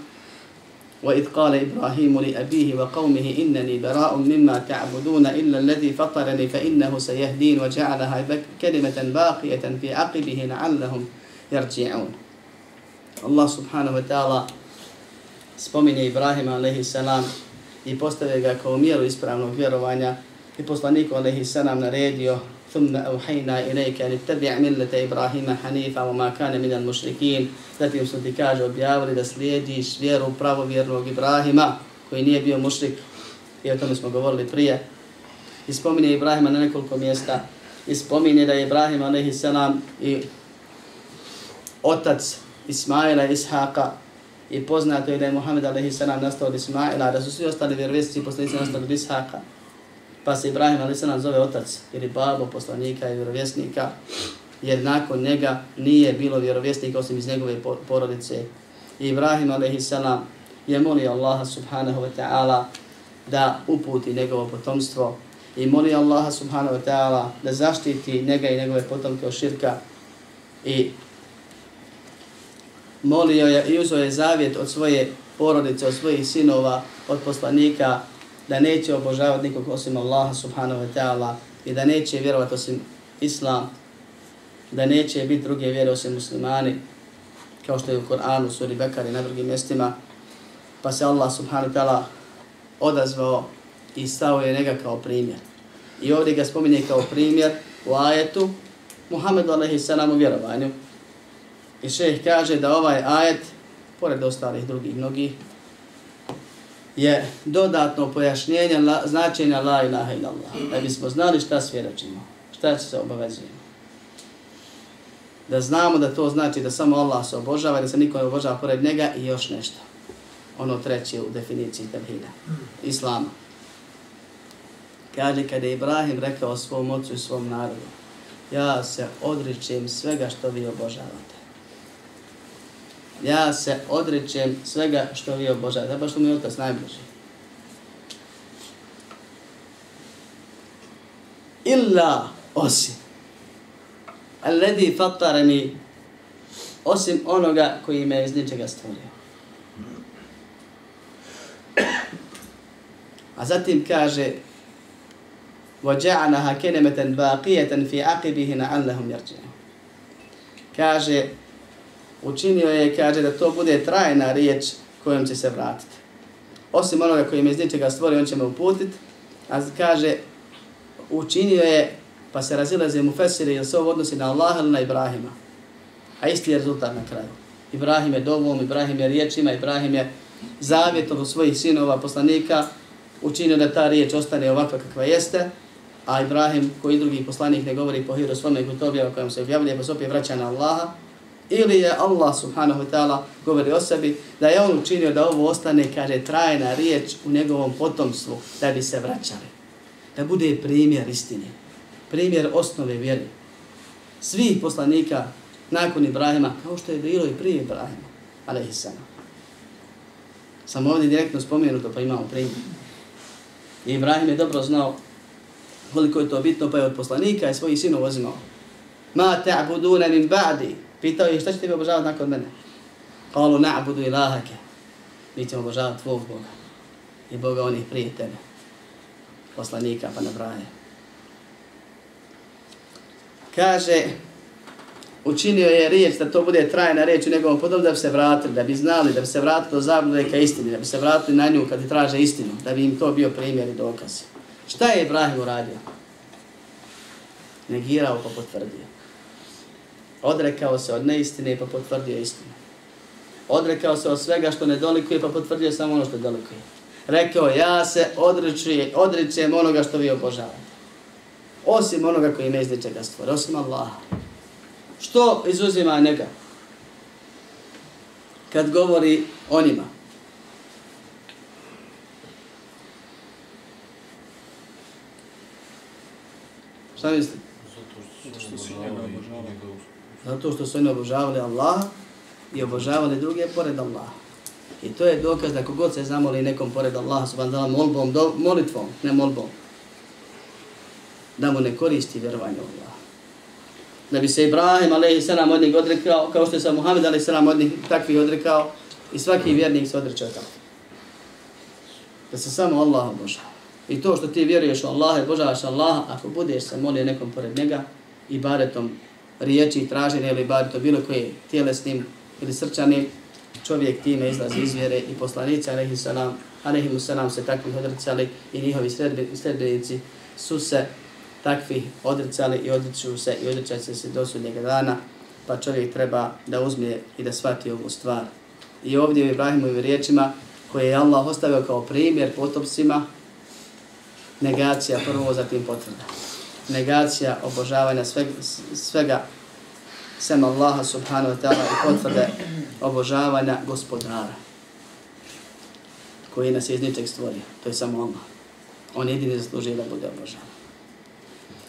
وإذ قال إبراهيم لأبيه وقومه إنني براء مما تعبدون إلا الذي فطرني فإنه سيهدين وجعلها كلمة باقية في عقبه لعلهم يرجعون الله سبحانه وتعالى spominje Ibrahima alaihi salam i postave ga kao mjeru ispravnog vjerovanja i poslaniku alaihi salam naredio ثم أوحينا إليك أن اتبع ملة إبراهيم حنيفا وما كان من المشركين Zatim su ti kaže objavili da slijediš vjeru pravovjernog Ibrahima koji nije bio mušrik i o tome smo govorili prije. I spominje Ibrahima na nekoliko mjesta i spominje da je Ibrahim a.s. i otac Ismaila Ishaqa i poznato je da je Muhammed a.s. nastao od Ismaila, da su svi ostali vjerovjesnici i poslanici nastali od Ishaqa pa se Ibrahim ali se nam zove otac ili babo poslanika i vjerovjesnika, jer nakon njega nije bilo vjerovjesnika osim iz njegove porodice. I Ibrahim a.s. je molio Allaha subhanahu wa ta'ala da uputi njegovo potomstvo i molio Allaha subhanahu wa ta'ala da zaštiti njega i njegove potomke od širka i molio je i uzeo je zavjet od svoje porodice, od svojih sinova, od poslanika da neće obožavati nikog osim Allaha subhanahu wa ta'ala i da neće vjerovati osim Islam, da neće biti druge vjere osim muslimani, kao što je u Koranu, suri Bekar i na drugim mjestima, pa se Allah subhanahu wa ta'ala odazvao i stao je njega kao primjer. I ovdje ga spominje kao primjer u ajetu Muhammedu alaihi salam u vjerovanju. I šeheh kaže da ovaj ajet, pored ostalih drugih mnogih, je dodatno pojašnjenje la, značenja la ilaha illallah. Da bismo znali šta svjedočimo, šta se obavezujemo. Da znamo da to znači da samo Allah se obožava da se niko ne obožava pored njega i još nešto. Ono treće u definiciji tevhida. Islama. Kaže kada je Ibrahim rekao svom ocu i svom narodu, ja se odričem svega što vi obožavate ja se odrećem svega što vi obožavate. Baš što mi je otac najbliži. Illa osim. Alladhi fattarani osim onoga koji me iz ničega stvorio. A zatim kaže وَجَعَنَهَا كَنَمَةً بَاقِيَةً فِي عَقِبِهِ نَعَلَّهُمْ يَرْجِعُ Kaže, učinio je, kaže, da to bude trajna riječ kojom će se vratiti. Osim onoga koji me iz ničega stvori, on će me uputiti, a kaže, učinio je, pa se razilaze mu fesiri, jer se ovo odnosi na Allah ili na Ibrahima. A isti je rezultat na kraju. Ibrahim je dovom, Ibrahim je riječima, Ibrahim je zavjetom svojih sinova, poslanika, učinio da ta riječ ostane ovakva kakva jeste, a Ibrahim, koji drugi poslanik ne govori po hiru svome kod objava kojom se objavlja, pa se opet vraća na Allaha, ili je Allah subhanahu wa ta'ala govori o sebi da je on učinio da ovo ostane, kaže, trajna riječ u njegovom potomstvu da bi se vraćali. Da bude primjer istine, primjer osnove vjeri. Svih poslanika nakon Ibrahima, kao što je bilo i prije Ibrahima, alaihissalam. Samo ovdje direktno spomenuto, pa imamo primjer. I Ibrahim je dobro znao koliko je to bitno, pa je od poslanika i svojih sinova uzimao. Ma ta'buduna min ba'di. Pitao je šta ćete vi obožavati nakon mene? Kalu na'budu ilahake. Mi ćemo obožavati tvog Boga. I Boga onih prije tebe. Poslanika pa nabraje. Kaže, učinio je riječ da to bude trajna riječ u njegovom podobu da bi se vratili, da bi znali, da bi se vratili do zablude ka istini, da bi se vratili na nju kad traže istinu, da bi im to bio primjer i dokaz. Šta je Ibrahim uradio? Negirao pa potvrdio. Odrekao se od neistine pa potvrdio istinu. Odrekao se od svega što ne dolikuje pa potvrdio samo ono što dolikuje. Rekao, ja se odričujem onoga što vi obožavate. Osim onoga koji ne izliče ga stvore, osim Allaha. Što izuzima njega? Kad govori o njima. Šta mislite? Zato što su oni obožavali Allaha i obožavali druge pored Allaha. I to je dokaz da kogod se zamoli nekom pored Allaha subhanahu wa molbom, do, molitvom, ne molbom, da mu ne koristi vjerovanje u Allaha. Da bi se Ibrahim a.s. od njih odrekao, kao što je sa Muhammed a.s. od njih takvih odrekao, i svaki vjernik se odreče od tako. Da se samo Allah obožava. I to što ti vjeruješ u Allaha i obožavaš Allaha, ako budeš se molio nekom pored njega i baretom riječi i traženje ili to bilo koje tjelesnim ili srčanim, čovjek time izlazi iz vjere i poslanici, alaihi salam, alaihi salam se takvih odricali i njihovi sredbenici su se takvi odricali i odriču se i odričaju se do sudnjeg dana, pa čovjek treba da uzme i da shvati ovu stvar. I ovdje u Ibrahimovim riječima koje je Allah ostavio kao primjer potopsima, negacija prvo, zatim potvrda negacija obožavanja svega, svega sem Allaha subhanahu wa ta'ala i potvrde obožavanja gospodara koji nas iz ničeg stvorio. To je samo Allah. On jedini zaslužuje da bude obožavan.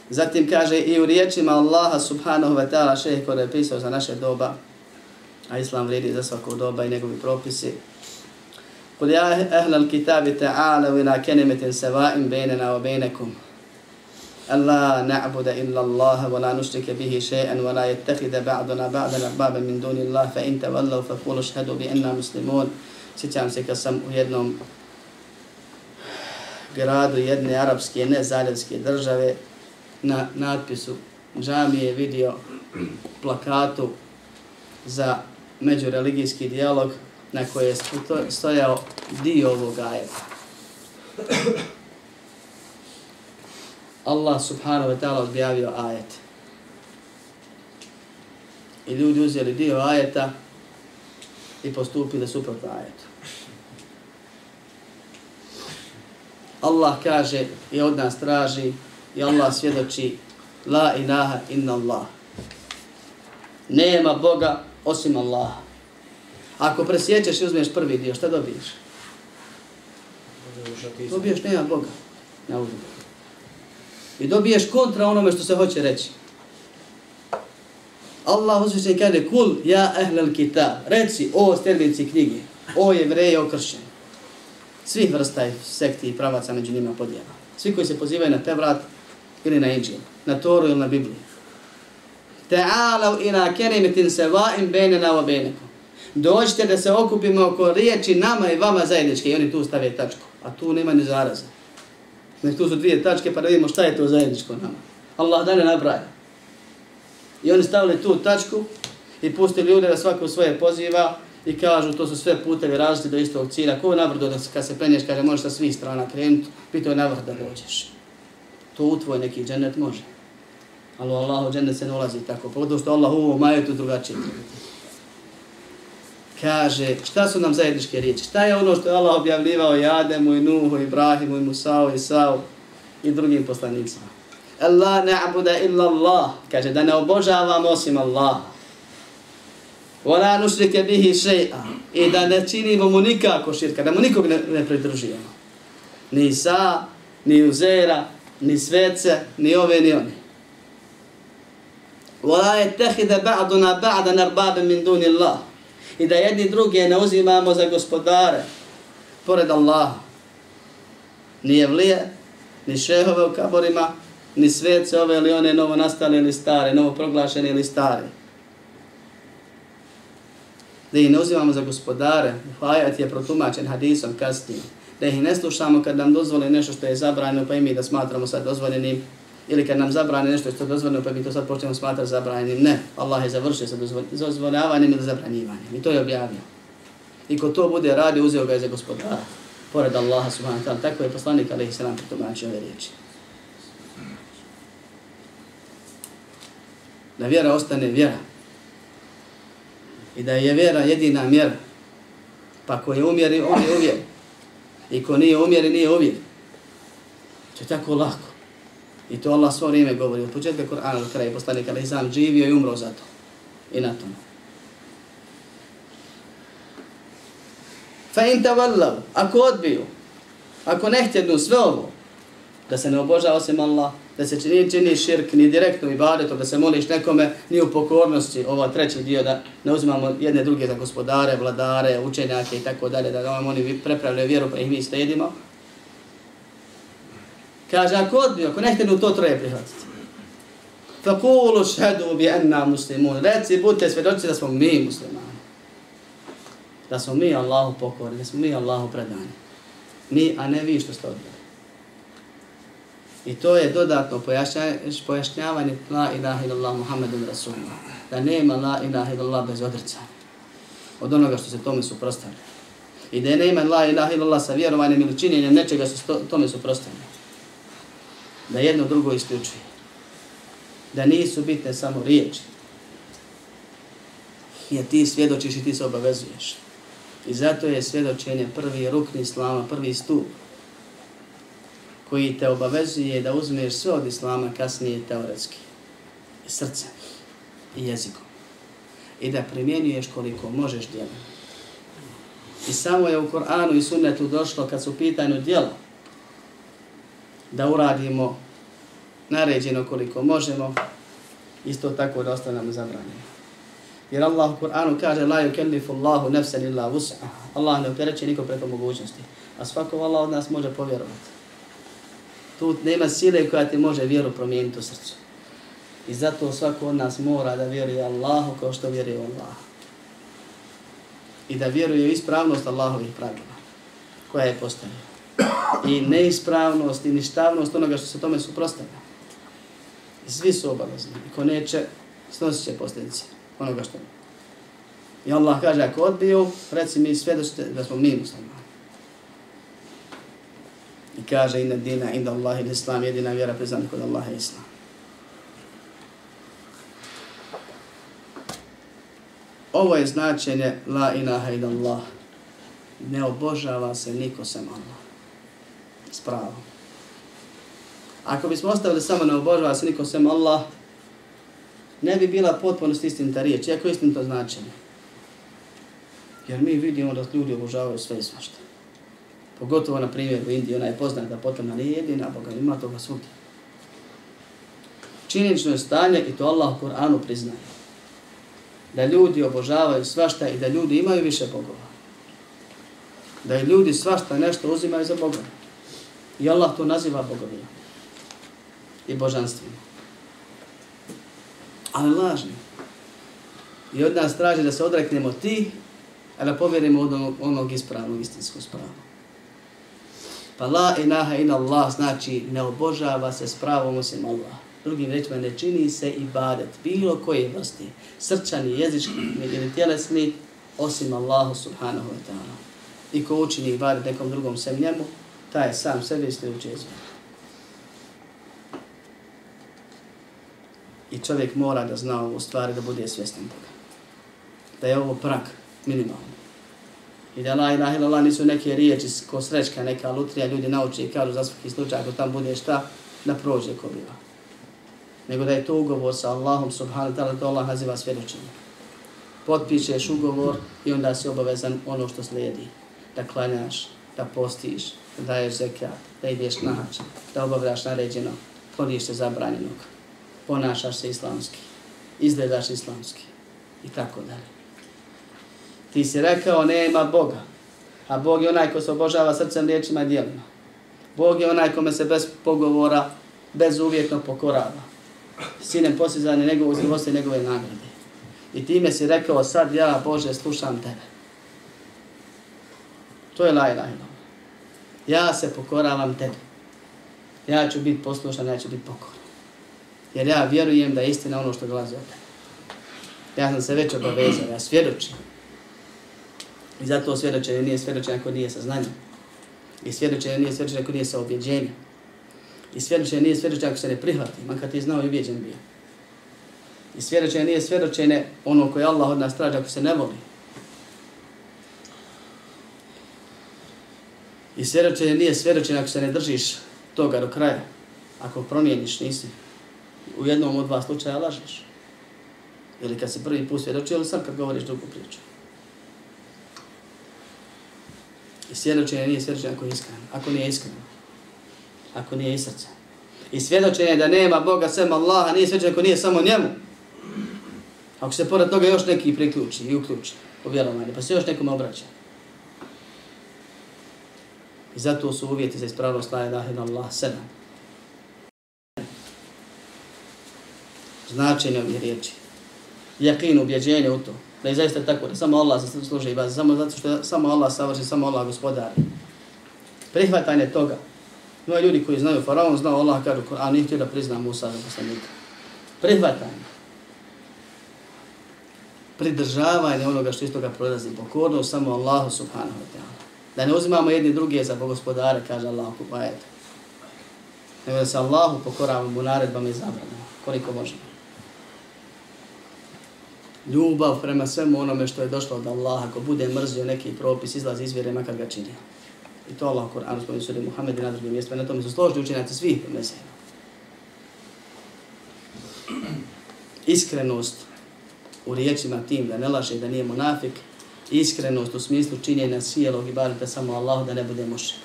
Zatim kaže i u riječima Allaha subhanahu wa ta'ala šeheh koji je pisao za naše doba, a Islam vredi za svakog doba i njegovi propisi, Kul ja ehlal kitabi ta'ala vina kenimetin seva'im bejnena o bejnekum. ألا نعبد إلا الله ولا نشرك به شيئا ولا يتخذ بعضنا بعضا أربابا من دون الله فإن تولوا فقولوا اشهدوا بأننا مسلمون Sjećam se kad sam u jednom gradu jedne arapske, ne zaljevske države, na natpisu džamije vidio plakatu za međureligijski dijalog na koje je stojao dio ovog ajeta. Allah subhanahu wa ta'ala objavio ajet. I ljudi uzeli dio ajeta i postupili suprotno ajetu. Allah kaže i od nas traži i Allah svjedoči La ilaha inna Allah. Nema Boga osim Allaha. Ako presjećeš i uzmeš prvi dio, šta dobiješ? Dobiješ nema Boga. Na uzu. I dobiješ kontra onome što se hoće reći. Allah uzvišen kaže, kul ja ehlel kitab. Reci, o stjernici knjige, o jevreje, o kršćani. Svih vrsta sekti i pravaca među njima podijela. Svi koji se pozivaju na te vrat ili na Inđil, na Toru ili na Bibliju. Ta'alav ila kerimetin seva'im bejnena wa benekom. Dođite da se okupimo oko riječi nama i vama zajedničke. I oni tu stave tačku. A tu nema ni zaraza. Znači tu su dvije tačke pa da vidimo šta je to zajedničko nama. Allah dalje nabraja. I oni stavili tu tačku i pustili ljude da svako svoje poziva i kažu to su sve putevi različiti do istog cilja. Ko nabrdo da kad se penješ kaže možeš sa svih strana krenuti, pitao je navrh da dođeš. To u tvoj neki džennet može. Ali u Allahu džennet se ne ulazi tako. Pogotovo što Allah u ovom majetu drugačije. Kaže, šta su nam zajedničke riječi? Šta je ono što je Allah objavljivao i Ademu, i Nuhu, i Ibrahimu, i Musao, i Sao, i drugim poslanicima? Allah ne illa Allah. Kaže, da ne obožavamo osim Allaha. Vala nušrike bihi še'a. I da ne činimo mu nikako širka, da mu nikog ne, ne pridružujemo. Ni Isa, ni Uzera, ni Svece, ni ove, ni one. Vala je tehide ba'duna ba'dan narbabe min duni Allah. I da jedni druge ne uzimamo za gospodare, pored Allaha. Ni evlije, ni šehove u kaborima, ni svece ove ili one novo nastale ili stare, novo proglašene ili stare da ih ne uzimamo za gospodare, ajat je protumačen hadisom kasnije, da ih ne slušamo kad nam dozvoli nešto što je zabranjeno pa i mi da smatramo sad dozvoljenim, ili kad nam zabrane nešto što je dozvoljeno pa mi to sad počnemo smatrati zabranjenim. Ne, Allah je završio sa dozvoljavanjem ili zabranjivanjem i to je objavio. I ko to bude radio, uzeo ga je za gospodara, pored Allaha subhanahu wa ta'ala. Tako je poslanik alaihi sallam protumačio ove riječi. Da vjera ostane vjera, i da je vjera jedina mjera. Pa ko je umjeri, on je uvjer. I ko nije umjeri, nije uvjer. To je tako lako. I to Allah svo vrijeme govori. Od početka Kur'ana do kraja poslanik ali sam živio i umro za to. I na tom. Fa in tavallav, ako odbiju, ako ne htjednu sve ovo, da se ne obožava osim Allah, da se čini, čini širk ni direktno i badetom, da se moliš nekome, ni u pokornosti, ova treći dio, da ne uzimamo jedne druge za gospodare, vladare, učenjake i tako dalje, da nam oni prepravljaju vjeru pa ih mi sledimo. Kaže, ako odbio, ako ne htjenu to troje prihvatiti. Fakulu šhedu bi enna muslimun. Reci, budite svjedoci da smo mi muslimani. Da smo mi Allahu pokorni, da smo mi Allahu predani. Mi, a ne vi što ste odbili. I to je dodatno pojašnjavanje la ilaha illallah Muhammedun Rasulullah. Da nema la ilaha illallah bez odrcanja. Od onoga što se tome suprostavlja. I da nema la ilaha illallah sa vjerovanjem ili činjenjem nečega što se tome suprostavlja. Da jedno drugo isključuje. Da nisu bitne samo riječi. Jer ti svjedočiš i ti se obavezuješ. I zato je svjedočenje prvi rukni islama, prvi stup koji te obavezuje da uzmeš sve od islama kasnije teoretski. I srce, i jezikom. I da primjenjuješ koliko možeš djelom. I samo je u Koranu i sunnetu došlo kad su pitanju djela da uradimo naređeno koliko možemo, isto tako da ostanemo zabranjeni. Jer Allah u Kur'anu kaže la yukellifu Allahu nafsan illa wus'aha. Allah ne optereće niko preko mogućnosti. A svako Allah od nas može povjerovati tu nema sile koja ti može vjeru promijeniti u srcu. I zato svako od nas mora da vjeruje Allahu kao što vjeruje Allah. I da vjeruje u ispravnost Allahovih pravila koja je postavljena. I neispravnost i ništavnost onoga što se tome suprostavlja. Svi su obavezni. I ko neće, snosit će posljedice onoga što I Allah kaže, ako odbiju, reci mi svjedočite da smo mi muslimani. I kaže inna dina inda Allahi islam, jedina vjera priznana kod Allaha Islam. Ovo je značenje la ilaha illallah. Ne obožava se niko sem Allah. Spravo. Ako bismo ostavili samo na obožava se niko sem Allah, ne bi bila potpunost istinita riječ. Iako istinito značenje. Jer mi vidimo da ljudi obožavaju sve i svašta. Pogotovo, na primjer, u Indiji, ona je poznata potom, ali jedina, Boga, ima toga svugdje. Činjenično je stanje, i to Allah u Kur'anu priznaje, da ljudi obožavaju svašta i da ljudi imaju više bogova. Da i ljudi svašta nešto uzimaju za Boga. I Allah to naziva bogovima i božanstvima. ali lažni. I od nas traži da se odreknemo ti, a da povjerimo od onog, onog ispravnog istinskog sprava. Pa la ilaha in Allah znači ne obožava se s pravom osim Allah. Drugim rečima ne čini se ibadet bilo koje vrsti, srčani, jezički ili tjelesni, osim Allahu subhanahu wa ta'ala. I ko učini ibadet nekom drugom sem njemu, taj sam sebi isključuje. I čovjek mora da zna ovu stvari, da bude svjestan toga. Da je ovo prak minimalno. I da la ilaha illallah nisu neke riječi ko srećka, neka lutrija, ljudi nauči i kažu za svaki slučaj, ako tam bude šta, da prođe ko biva. Nego da je to ugovor sa Allahom subhanahu ta'ala, to Allah naziva svjedočenje. Potpišeš ugovor i onda si obavezan ono što slijedi. Da klanjaš, da postiš, daješ zekijat, da ideš na hač, da obavljaš naređeno, kloniš se zabranjenog, ponašaš se islamski, izgledaš islamski i tako dalje. Ti si rekao nema Boga, a Bog je onaj ko se obožava srcem, riječima i dijelima. Bog je onaj kome se bez pogovora, bez uvjetno pokorava. Sinem posizanje njegovog zlosti i njegove nagrade. I time si rekao sad ja Bože slušam tebe. To je la ilaha Ja se pokoravam tebi. Ja ću biti poslušan, ja ću biti pokoran. Jer ja vjerujem da je istina ono što dolazi od tebe. Ja sam se već obavezao, ja svjedočim. I zato svjedočenje nije svjedočenje ako nije sa znanjem. I svjedočenje nije svjedočenje ako nije sa objeđenjem. I svjedočenje nije svjedočenje ako se ne prihvati, makar ti znao i objeđen bio. I svjedočenje nije svjedočenje ono koje Allah od nas traži ako se ne voli. I svjedočenje nije svjedočenje ako se ne držiš toga do kraja. Ako promijeniš, nisi. U jednom od dva slučaja lažeš. Ili kad se prvi put svjedočio, ili sam kad govoriš drugu priču. I svjedočenje nije svjedočenje ako je iskreno. Ako nije iskreno. Ako nije iz srca. I svjedočenje da nema Boga sem Allaha nije svjedočenje ako nije samo njemu. Ako se pored toga još neki priključi i uključi u vjerovanje, pa se još nekom obraća. I zato su uvjeti za ispravnost la ilaha ila Allah sedam. Značenje ovih riječi. Jakin, ubjeđenje u to. Da je zaista tako, da samo Allah se služi i bazi, samo zato što je samo Allah savrši, samo Allah gospodari. Prihvatanje toga. Ima ljudi koji znaju faraon, znao Allah, kažu, a nije htio da prizna Musa za poslanika. Prihvatanje. Pridržavanje onoga što iz toga prolazi. Pokornost samo Allahu subhanahu wa ta'ala. Da ne uzimamo jedni druge za bogospodare, kaže Allah u ajetu. Pa Nego da se Allahu pokoravamo u naredbama i zabranama, koliko možemo. Ljubav prema svemu onome što je došlo od Allaha, ako bude mrzio neki propis, izlazi iz vjere, makar ga čini. I to Allah u Koranu spomenu suri Muhammed i na drugim mjestima, na tome su složni učenjaci svih mesena. Iskrenost u riječima tim da ne laže, da nije monafik, iskrenost u smislu činjenja sjelog i barite samo Allah da ne bude mušik.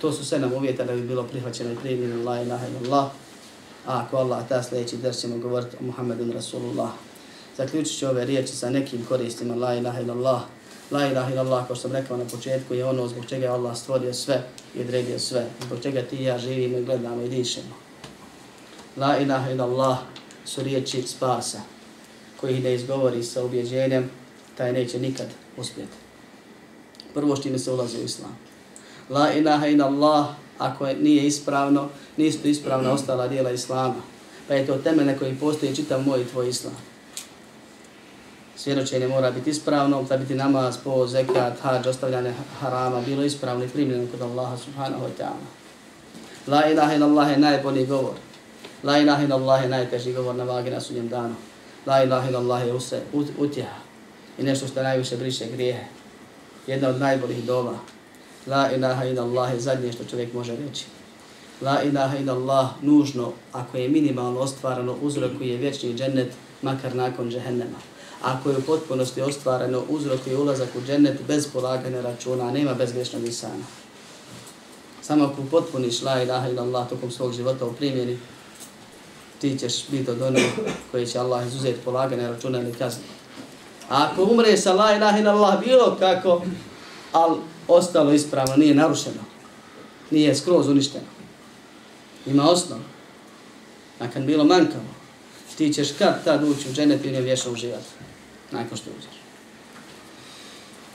To su sve nam uvjeta da bi bilo prihvaćeno i primljeno la ilaha illallah. A ako Allah ta sljedeći drs ćemo govoriti o Muhammedun Rasulullah. Zaključit ću ove riječi sa nekim koristima la ilaha illallah. La ilaha illallah, kao što sam rekao na početku, je ono zbog čega je Allah stvorio sve i odredio sve. Zbog čega ti i ja živimo i gledamo i dišemo. La ilaha illallah su riječi spasa koji ne izgovori sa ubjeđenjem taj neće nikad uspjeti. Prvo što ime se ulazi u islam. La ilaha in Allah, ako je, nije ispravno, nisu ispravna ostala dijela islama. Pa je to temelj na koji postoji čitav moj i tvoj islam. Svjedočenje mora biti ispravno, da biti namaz, po, zekat, hađ, ostavljanje harama, bilo ispravno i primljeno kod Allaha subhanahu wa ta'ala. La ilaha in Allah je najbolji govor. La ilaha in Allah je najteži govor na vagi na sudnjem danu. La ilaha in Allah je utjeha i nešto što najviše briše grijehe. Jedna od najboljih dova. La ilaha ila Allah je zadnje što čovjek može reći. La ilaha ila Allah nužno, ako je minimalno ostvarano, uzrokuje vječni džennet, makar nakon džehennema. Ako je u potpunosti ostvarano, uzrokuje ulazak u džennet bez polaganja računa, nema bezgrešnog isana. Samo ako potpuniš la ilaha ila Allah tokom svog života u primjeri, ti ćeš biti od onih koji će Allah izuzeti polaganje računa ili kazniti. A ako umre sa la ilaha illallah bilo kako, ali ostalo ispravno, nije narušeno. Nije skroz uništeno. Ima osnov. Nakon bilo mankavo, ti ćeš kad tad ući u dženet i ne vječno uživati. Nakon što uđeš.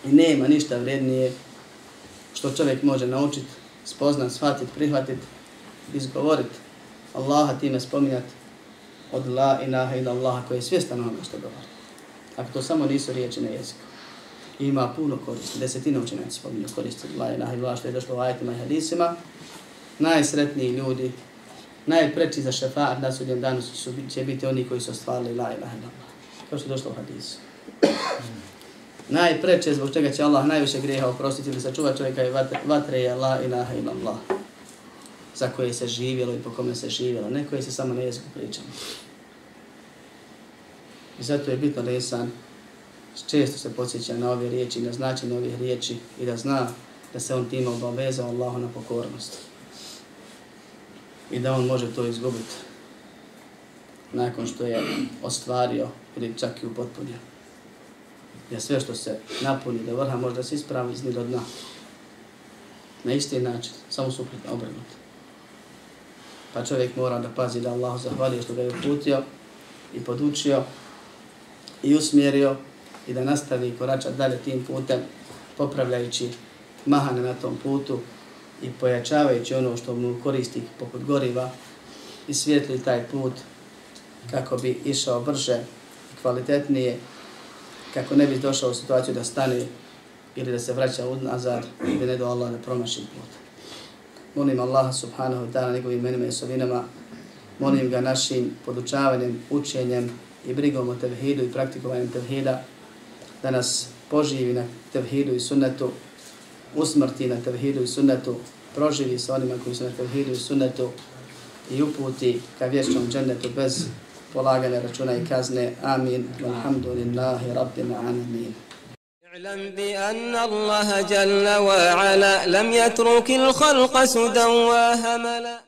I nema ništa vrednije što čovjek može naučiti, spoznat, shvatiti, prihvatiti, izgovoriti. Allaha time spominjati od la ilaha ila Allaha koji je svjestan onoga što govori. Ako to samo nisu riječi na jeziku. Ima puno koristi. desetina učenjaci spominju koristi la ilaha ilaha što je došlo u ajetima i hadisima. Najsretniji ljudi, najpreči za šefaat na sudjem danu su, će biti oni koji su ostvarili la ilaha ilaha. Kao što je došlo u hadisu. Najpreče zbog čega će Allah najviše grijeha oprostiti ili sačuva čovjeka i vatre je la ilaha ilallah za koje se živjelo i po kome se živjelo, ne koje se samo na jeziku pričamo. I zato je bitno da insan često se podsjeća na ove riječi, na značenje ovih riječi i da zna da se on tim obavezao Allahu na pokornost. I da on može to izgubiti nakon što je ostvario ili čak i upotpunio. Jer sve što se napuni do vrha može da se ispravi iz do dna. Na isti način, samo suprotno obrnuti. Pa čovjek mora da pazi da Allah zahvalio što ga je uputio i podučio i usmjerio i da nastavi koračat dalje tim putem, popravljajući mahane na tom putu i pojačavajući ono što mu koristi poput goriva i svijetli taj put kako bi išao brže i kvalitetnije, kako ne bi došao u situaciju da stane ili da se vraća nazad da ne do Allah da promaši put. Molim Allah subhanahu wa ta'ala njegovim imenima i osobinama, molim ga našim podučavanjem, učenjem i brigom o tevhidu i praktikovanjem tevhida, da nas poživi na tevhidu i sunnetu, usmrti na tevhidu i sunnetu, proživi sa onima koji su na tevhidu i sunnetu i uputi ka vječnom džennetu bez polaganja računa i kazne. Amin. Alhamdulillahi rabbil alamin. اعلم بأن الله جل وعلا لم يترك الخلق سدى وهملا